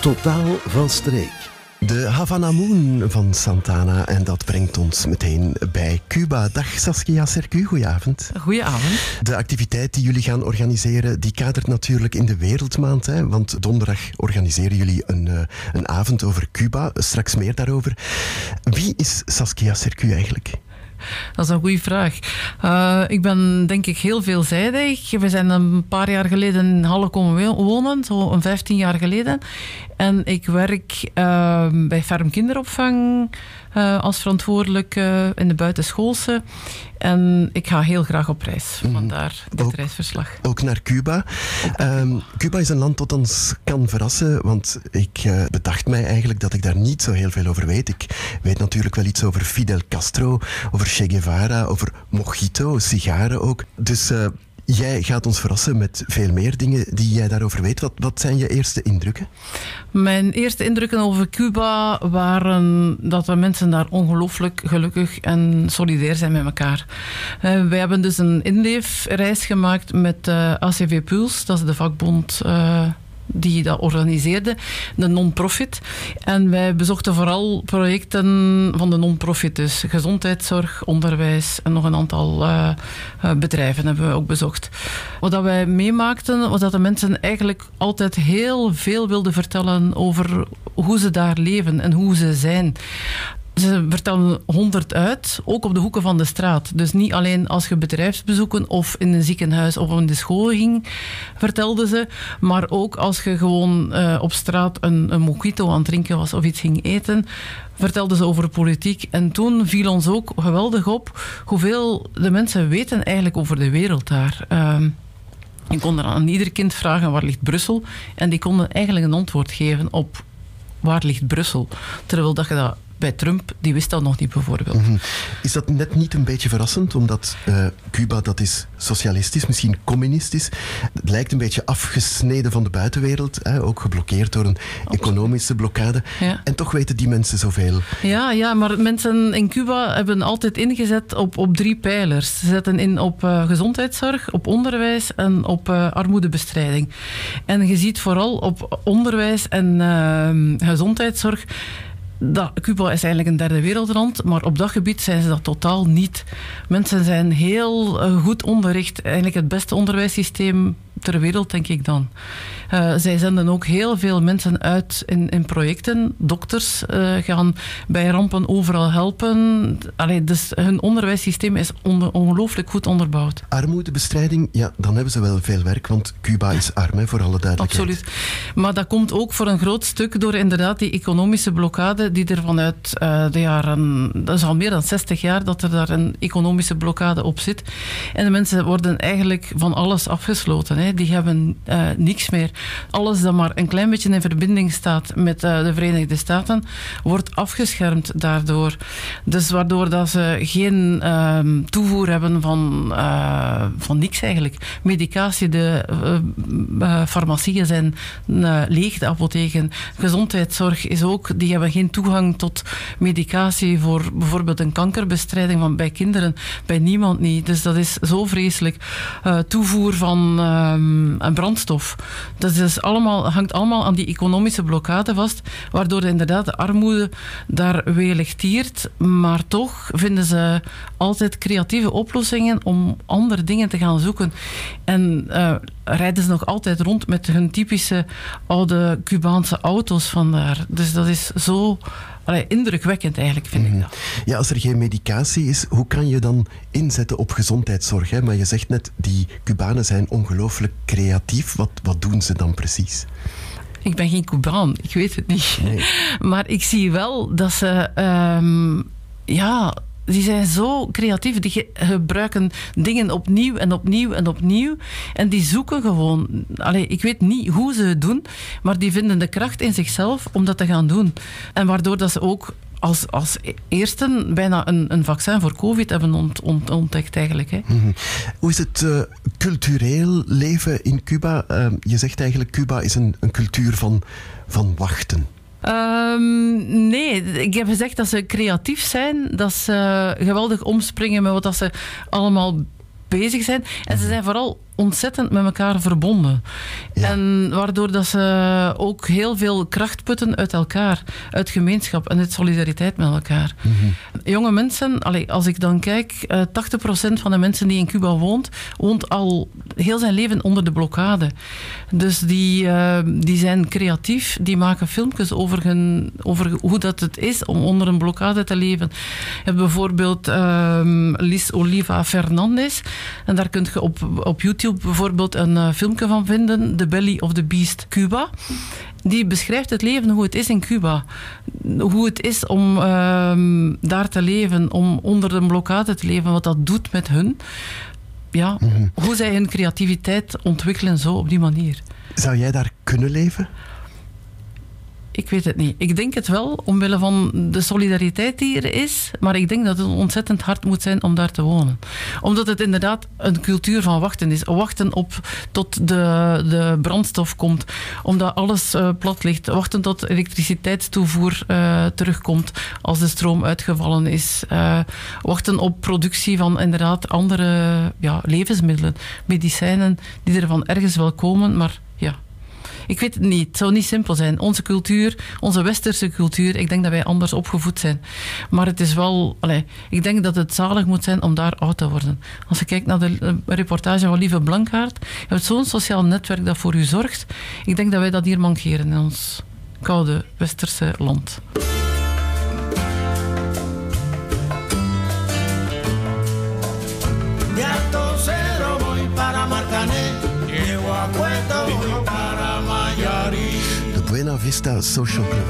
Totaal van streek. De Havana Moon van Santana. En dat brengt ons meteen bij Cuba. Dag Saskia Sercu, goedenavond. Goedenavond. De activiteit die jullie gaan organiseren, die kadert natuurlijk in de Wereldmaand. Hè? Want donderdag organiseren jullie een, uh, een avond over Cuba. Straks meer daarover. Wie is Saskia Sercu eigenlijk? Dat is een goede vraag. Uh, ik ben denk ik heel veelzijdig. We zijn een paar jaar geleden in Halle komen wonen, zo een 15 jaar geleden. En ik werk uh, bij Ferm Kinderopvang uh, als verantwoordelijke in de buitenschoolse. En ik ga heel graag op reis. Mhm. Vandaar dit ook, reisverslag. Ook naar Cuba. Um, Cuba is een land dat ons kan verrassen, want ik uh, bedacht mij eigenlijk dat ik daar niet zo heel veel over weet. Ik weet natuurlijk wel iets over Fidel Castro, over Che Guevara, over mojito, sigaren ook. Dus uh, Jij gaat ons verrassen met veel meer dingen die jij daarover weet. Wat, zijn je eerste indrukken? Mijn eerste indrukken over Cuba waren dat de mensen daar ongelooflijk gelukkig en solidair zijn met elkaar. Uh, wij hebben dus een inleefreis gemaakt met eh, ACV Puls, dat is de vakbond. Uh, die dat organiseerde, de non-profit. En wij bezochten vooral projecten van de non-profit, dus gezondheidszorg, onderwijs en nog een aantal uh, bedrijven hebben we ook bezocht. Wat dat wij meemaakten, was dat de mensen eigenlijk altijd heel veel wilden vertellen over hoe ze daar leven en hoe ze zijn. Ze vertellen honderd uit, ook op de hoeken van de straat. Dus niet alleen als je bedrijfsbezoeken of in een ziekenhuis of in de school ging, vertelden ze. Maar ook als je gewoon uh, op straat een, een mojito aan het drinken was of iets ging eten, vertelden ze over politiek. En toen viel ons ook geweldig op hoeveel de mensen weten eigenlijk over de wereld daar. Uh, je kon er aan ieder kind vragen waar ligt Brussel. En die konden eigenlijk een antwoord geven op waar ligt Brussel. Terwijl dat je dat bij Trump, die wist dat nog niet bijvoorbeeld. Mm -hmm. Is dat net niet een beetje verrassend, omdat uh, Cuba dat is socialistisch, misschien communistisch. Het lijkt een beetje afgesneden van de buitenwereld, hè, ook geblokkeerd door een economische blokkade. Ja. En toch weten die mensen zoveel. Ja, ja, maar mensen in Cuba hebben altijd ingezet op, op drie pijlers. Ze zetten in op uh, gezondheidszorg, op onderwijs en op uh, armoedebestrijding. En je ziet vooral op onderwijs en gezondheidszorg dat, Cuba is eigenlijk een derde wereldland, maar op dat gebied zijn ze dat totaal niet. Mensen zijn heel uh, goed onderricht, eigenlijk het beste onderwijssysteem ter wereld, denk ik dan. Uh, zij zenden ook heel veel mensen uit in, in projecten. Dokters uh, gaan bij rampen overal helpen. Allee, dus hun onderwijssysteem is on ongelooflijk goed onderbouwd. Armoedebestrijding, ja, dan hebben ze wel veel werk, want Cuba is arm, hè, voor alle duidelijkheid. Absoluut. Maar dat komt ook voor een groot stuk door inderdaad die economische blokkade die er vanuit uh, de jaren... Dat is al meer dan 60 jaar dat er daar een economische blokkade op zit. En de mensen worden eigenlijk van alles afgesloten. Hè. Die hebben uh, niks meer. Alles dat maar een klein beetje in verbinding staat met uh, de Verenigde Staten, wordt afgeschermd daardoor. Dus waardoor dat ze geen uh, toevoer hebben van, uh, van niks eigenlijk. Medicatie, de farmacieën zijn leeg, de apotheken. Gezondheidszorg is ook, die hebben geen toegang tot medicatie voor bijvoorbeeld een kankerbestrijding van bij kinderen, bij niemand niet. Dus dat is zo vreselijk. toevoer van um, een brandstof. Is allemaal, hangt allemaal aan die economische blokkade vast, waardoor inderdaad de armoede daar weeligtiert. Maar toch vinden ze altijd creatieve oplossingen om andere dingen te gaan zoeken. En uh, rijden ze nog altijd rond met hun typische oude Cubaanse auto's vandaar. Dus dat is zo allee, indrukwekkend eigenlijk, vind mm. ik dat. Ja, als er geen medicatie is, hoe kan je dan inzetten op gezondheidszorg? Hè? Maar je zegt net, die Cubanen zijn ongelooflijk creatief. Wat, wat doen ze dan precies? Ik ben geen Cubaan, ik weet het niet. Nee. Maar ik zie wel dat ze... Um, ja, die zijn zo creatief. Die gebruiken dingen opnieuw en opnieuw en opnieuw. En die zoeken gewoon. Allee, ik weet niet hoe ze het doen, maar die vinden de kracht in zichzelf om dat te gaan doen. En waardoor dat ze ook als, als eerste bijna een, een vaccin voor COVID hebben ont, ont, ontdekt eigenlijk. Hè. -hmm. Hoe is het uh, cultureel leven in Cuba? Uh, je zegt eigenlijk Cuba is een, een cultuur van, van wachten. Um, nee, ik heb gezegd dat ze creatief zijn, dat ze geweldig omspringen met wat dat ze allemaal bezig zijn. En ze zijn vooral ontzettend met elkaar verbonden. En waardoor dat ze ook heel veel kracht putten uit elkaar, uit gemeenschap en uit solidariteit met elkaar. Mhm. Jonge mensen, als ik dan kijk, 80% eh, van de mensen die in Cuba woont, woont al heel zijn leven onder de blokkade. Dus die, uh, die zijn creatief, die maken filmpjes over, hun, over hoe dat het is om onder een blokkade te leven. Je hebt bijvoorbeeld uh, Liz Oliva Fernandez. En daar kun je op, op YouTube bijvoorbeeld een uh, filmpje van vinden, The Belly of the Beast Cuba. Die beschrijft het leven, hoe het is in Cuba. Hoe het is om uh, daar te leven, om onder een blokkade te leven, wat dat doet met hun ja, mhm. hoe zij hun creativiteit ontwikkelen zo op die manier. Zou jij daar kunnen leven? Ik weet het niet. Ik denk het wel, omwille van de solidariteit die er is. Maar ik denk dat het ontzettend hard moet zijn om daar te wonen. Omdat het inderdaad een cultuur van wachten is. Wachten op tot de, de brandstof komt. Omdat alles uh, plat ligt. Wachten tot elektriciteitstoevoer uh, terugkomt als de stroom uitgevallen is. Uh, wachten op productie van inderdaad andere ja, levensmiddelen. Medicijnen die er van ergens wel komen, maar ik weet het niet. Het zou niet simpel zijn. Onze cultuur, onze westerse cultuur, ik denk dat wij anders opgevoed zijn. Maar het is wel, allez, ik denk dat het zalig moet zijn om daar oud te worden. Als je kijkt naar de eh, reportage van Lieve Blankaart, je hebt zo'n sociaal netwerk dat voor u zorgt. Ik denk dat wij dat hier mankeren in ons koude westerse land. Buena Vista Social Club.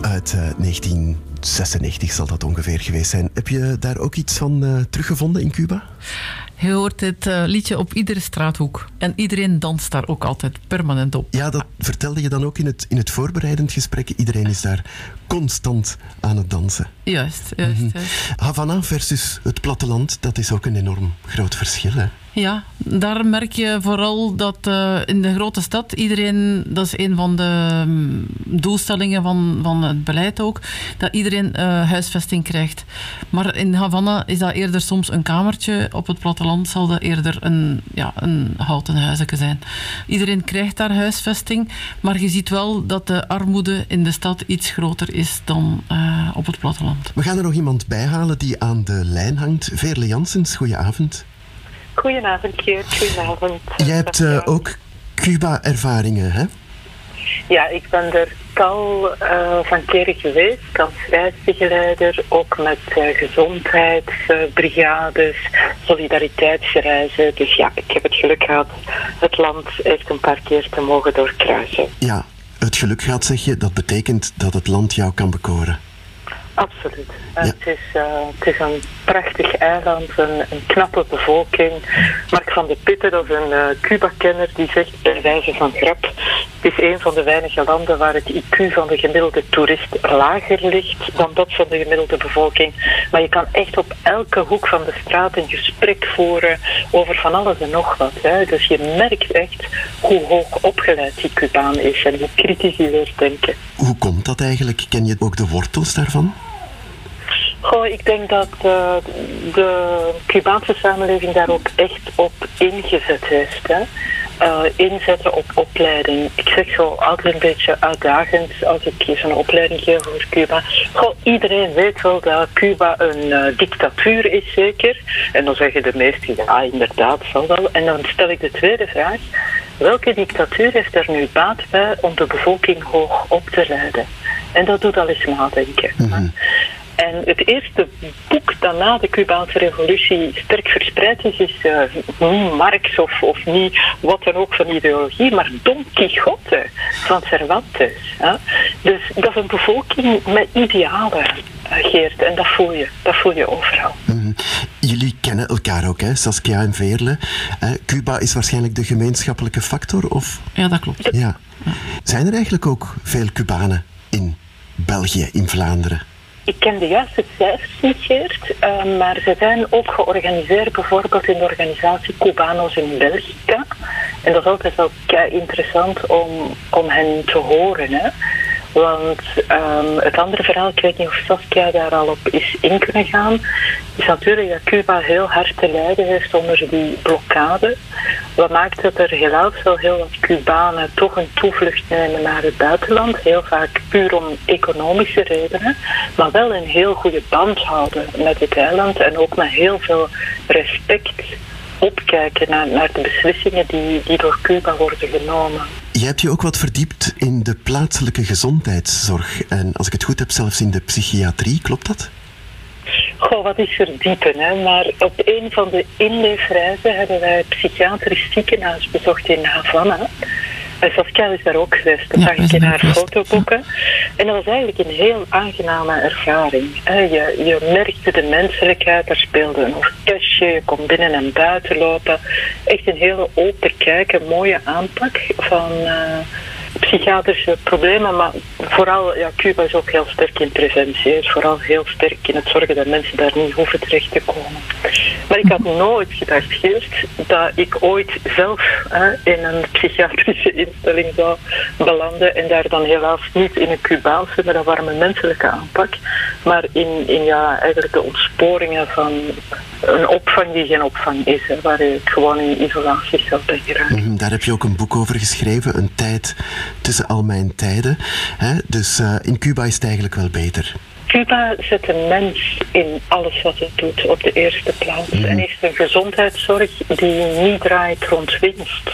Uit 1996 eh, zal dat ongeveer geweest zijn. Heb je daar ook iets van uh, teruggevonden in Cuba? Je hoort dit uh, liedje op iedere straathoek. En iedereen danst daar ook altijd permanent op. Ja, dat vertelde je dan ook in het, in het voorbereidend gesprek. Iedereen is daar constant aan het dansen. Juist, juist, mm Havana versus het platteland, dat is ook een enorm groot verschil. Hè? Ja, daar merk je vooral dat uh, in de grote stad iedereen, dat is een van de um, doelstellingen van, van het beleid ook, dat iedereen uh, huisvesting krijgt. Maar in Havana is dat eerder soms een kamertje, op het platteland zal dat eerder een, ja, een houten huisje zijn. Iedereen krijgt daar huisvesting, maar je ziet wel dat de armoede in de stad iets groter is dan uh, op het platteland. We gaan er nog iemand bij halen die aan de lijn hangt. Veerle Janssens, goedenavond. Goedenavond, Geert. Goedenavond. Jij hebt uh, ook Cuba-ervaringen, hè? Ja, ik ben er tal uh, van keren geweest als reisbegeleider, ook met uh, gezondheidsbrigades, solidariteitsreizen. Dus ja, ik heb het geluk gehad het land echt een paar keer te mogen doorkruisen. Ja, het geluk gehad zeg je, dat betekent dat het land jou kan bekoren. Absoluut. Het, is, uh, het is een prachtig eiland, een, een, knappe bevolking. Mark van de Pitten, dat is een uh, Cuba-kenner, die zegt bij wijze van grap: het is een van de weinige landen waar het IQ van de gemiddelde toerist lager ligt dan dat van de gemiddelde bevolking. Maar je kan echt op elke hoek van de straat een gesprek voeren over van alles en nog wat. Hè. Dus je merkt echt hoe hoog opgeleid die Cubaan is en hoe kritisch hij leert denken. Hoe komt dat eigenlijk? Ken je ook de wortels daarvan? Goh, ik denk dat uh, de Cubaanse samenleving daar ook echt op ingezet heeft. Hè. Uh, inzetten op opleiding. Ik zeg zo altijd een beetje uitdagend als ik zo'n opleiding geef over Cuba. Goh, iedereen weet wel dat Cuba een uh, dictatuur is, zeker. En dan zeggen de meesten, ja, inderdaad, zal wel. En dan stel ik de tweede vraag. Welke dictatuur heeft er nu baat bij om de bevolking hoog op te leiden? En dat doet al eens nadenken. Mm en het eerste boek dat na de Cubaanse revolutie sterk verspreid is, is uh, niet Marx of, of niet wat dan ook van ideologie, maar Don Quixote van Cervantes. Hè? Dus dat is een bevolking met idealen, uh, Geert, en dat voel je, dat voel je overal. Mhm. Jullie kennen elkaar ook, hè? Saskia en Veerle. Uh, Cuba is waarschijnlijk de gemeenschappelijke factor, of? Ja, dat klopt. Ja. Zijn er eigenlijk ook veel Cubanen in België, in Vlaanderen? Ik ken de juiste cijfers niet, Geert, uh, maar ze zijn ook georganiseerd bijvoorbeeld in de organisatie Cubanos in België. En dat is altijd wel interessant om, om hen te horen. Hè. Want ehm, het andere verhaal, ik weet niet of Saskia daar al op is in kunnen gaan, is natuurlijk dat Cuba heel hard te lijden heeft onder die blokkade. Wat maakt dat er helaas wel heel wat Cubanen toch een toevlucht nemen naar het buitenland. Heel vaak puur om economische redenen, maar wel een heel goede band houden met het eiland en ook met heel veel respect opkijken naar, naar de beslissingen die, die door Cuba worden genomen. Je hebt je ook wat verdiept in de plaatselijke gezondheidszorg en als ik het goed heb, zelfs in de psychiatrie, klopt dat? Goh, wat is verdiepen, hè? maar op een van de inleefreizen hebben wij het psychiatrisch ziekenhuis bezocht in Havana. En Saskia is daar ook geweest, dat Ja, zag ik in haar fotoboeken. En dat was eigenlijk een heel aangename ervaring. Je, je merkte de menselijkheid, er speelde een orkestje, je kon binnen en buiten lopen. Echt een hele open kijk, een mooie aanpak van eh, psychiatrische problemen. Maar vooral, ja, Cuba is ook heel sterk in preventie. vooral heel sterk in het zorgen dat mensen daar niet hoeven terecht te komen. Maar ik had nooit gedacht, Geert, dat ik ooit zelf hè, in een psychiatrische instelling zou belanden en daar dan helaas niet in een Cubaanse, met een warme menselijke aanpak, maar in, in ja, eigenlijk de ontsporingen van een opvang die geen opvang is, hè, waar ik gewoon in isolatie zou geraakt. Mhm, Daar heb je ook een boek over geschreven, Een tijd tussen al mijn tijden. Hè? Dus eh, in Cuba is het eigenlijk wel beter. Cuba zet de mens in alles wat het doet op de eerste plaats. En heeft een gezondheidszorg die niet draait rond winst,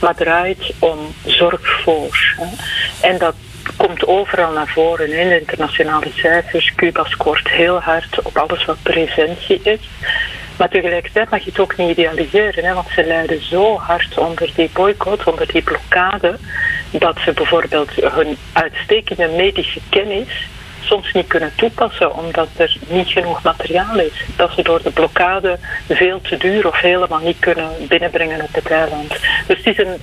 maar draait om zorg voor. hè. En dat komt overal naar voren in de internationale cijfers. Cuba scoort heel hard op alles wat preventie is. Maar tegelijkertijd mag je het ook niet idealiseren, hè, want ze lijden zo hard onder die boycott, onder die blokkade, dat ze bijvoorbeeld hun uitstekende medische kennis soms niet kunnen toepassen omdat er niet genoeg materiaal is. Dat ze door de blokkade veel te duur of helemaal niet kunnen binnenbrengen op het eiland. Dus het is, een,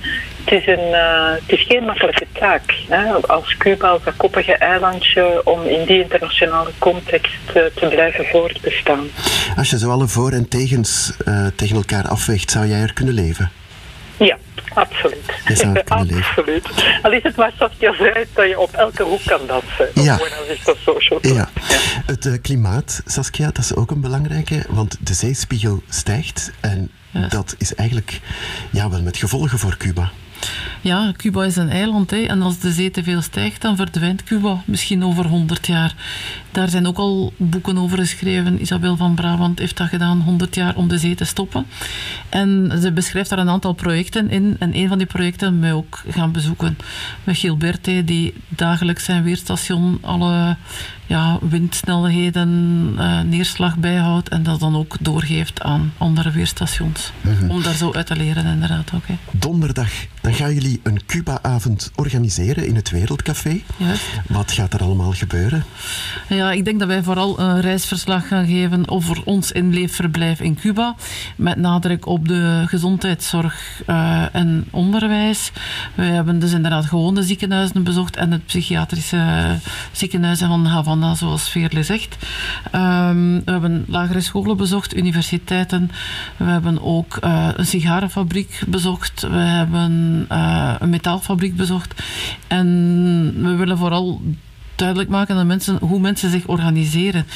het is, een, eh, het is geen makkelijke taak hè, als Cuba, als dat koppige eilandje, om in die internationale context eh, te blijven voortbestaan. Als je zo alle voor- en tegens eh, tegen elkaar afweegt, zou jij er kunnen leven? Ja, absoluut. Je zou het kunnen leven. absoluut. Al is het maar zoals je zei, dat je op elke hoek kan dansen. Ja. Is dat social club. Ja. Het eh, klimaat, Saskia, dat is ook een belangrijke, want de zeespiegel stijgt en Ja. dat is eigenlijk ja, wel met gevolgen voor Cuba. Ja, Cuba is een eiland. Hè, en als de zee te veel stijgt, dan verdwijnt Cuba misschien over 100 jaar. Daar zijn ook al boeken over geschreven. Isabel van Brabant heeft dat gedaan, 100 jaar om de zee te stoppen. En ze beschrijft daar een aantal projecten in. En een van die projecten wij ook gaan bezoeken. Met Gilberte, die dagelijks zijn weerstation alle ja, windsnelheden, eh, neerslag bijhoudt. En dat dan ook doorgeeft aan andere weerstations. Om daar zo uit te leren, inderdaad. Donderdag, dan gaan jullie een Cuba-avond organiseren in het Wereldcafé. Juist. Wat gaat er allemaal gebeuren? Ja, ik denk dat wij vooral een reisverslag gaan geven over ons inleefverblijf in Cuba. Met nadruk op de gezondheidszorg eh, en onderwijs. We hebben dus inderdaad gewoon de ziekenhuizen bezocht en het psychiatrische ziekenhuis van Havana, zoals Veerle zegt. Ehm, we hebben lagere scholen bezocht, universiteiten. We hebben ook eh, een sigarenfabriek bezocht. We hebben eh, een metaalfabriek bezocht. En we willen vooral duidelijk maken aan mensen hoe mensen zich organiseren.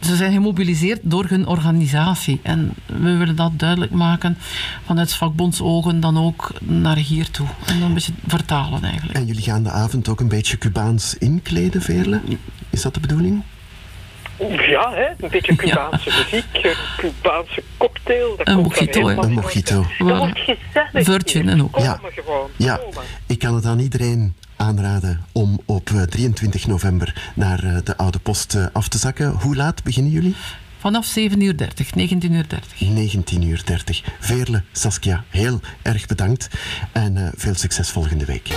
Ze zijn gemobiliseerd door hun organisatie. En we willen dat duidelijk maken vanuit vakbondsogen dan ook naar hier toe. En dan een beetje vertalen eigenlijk. En jullie gaan de avond ook een beetje Cubaans inkleden, Veerle? Is dat de bedoeling? Ja, hè? een beetje Cubaanse muziek, een Cubaanse cocktail. Dat Een komt mojito, hè? Een mojito. Dat wordt gezellig. Virgin en ook. Ja. gewoon. Ja, komen. ik kan het aan iedereen aanraden om op eh, 23 november naar eh, de Oude Post eh, af te zakken. Hoe laat beginnen jullie? Vanaf 7 uur 30, 19 uur 30. 19 uur 30. Veerle, Saskia, heel erg bedankt en eh, veel succes volgende week.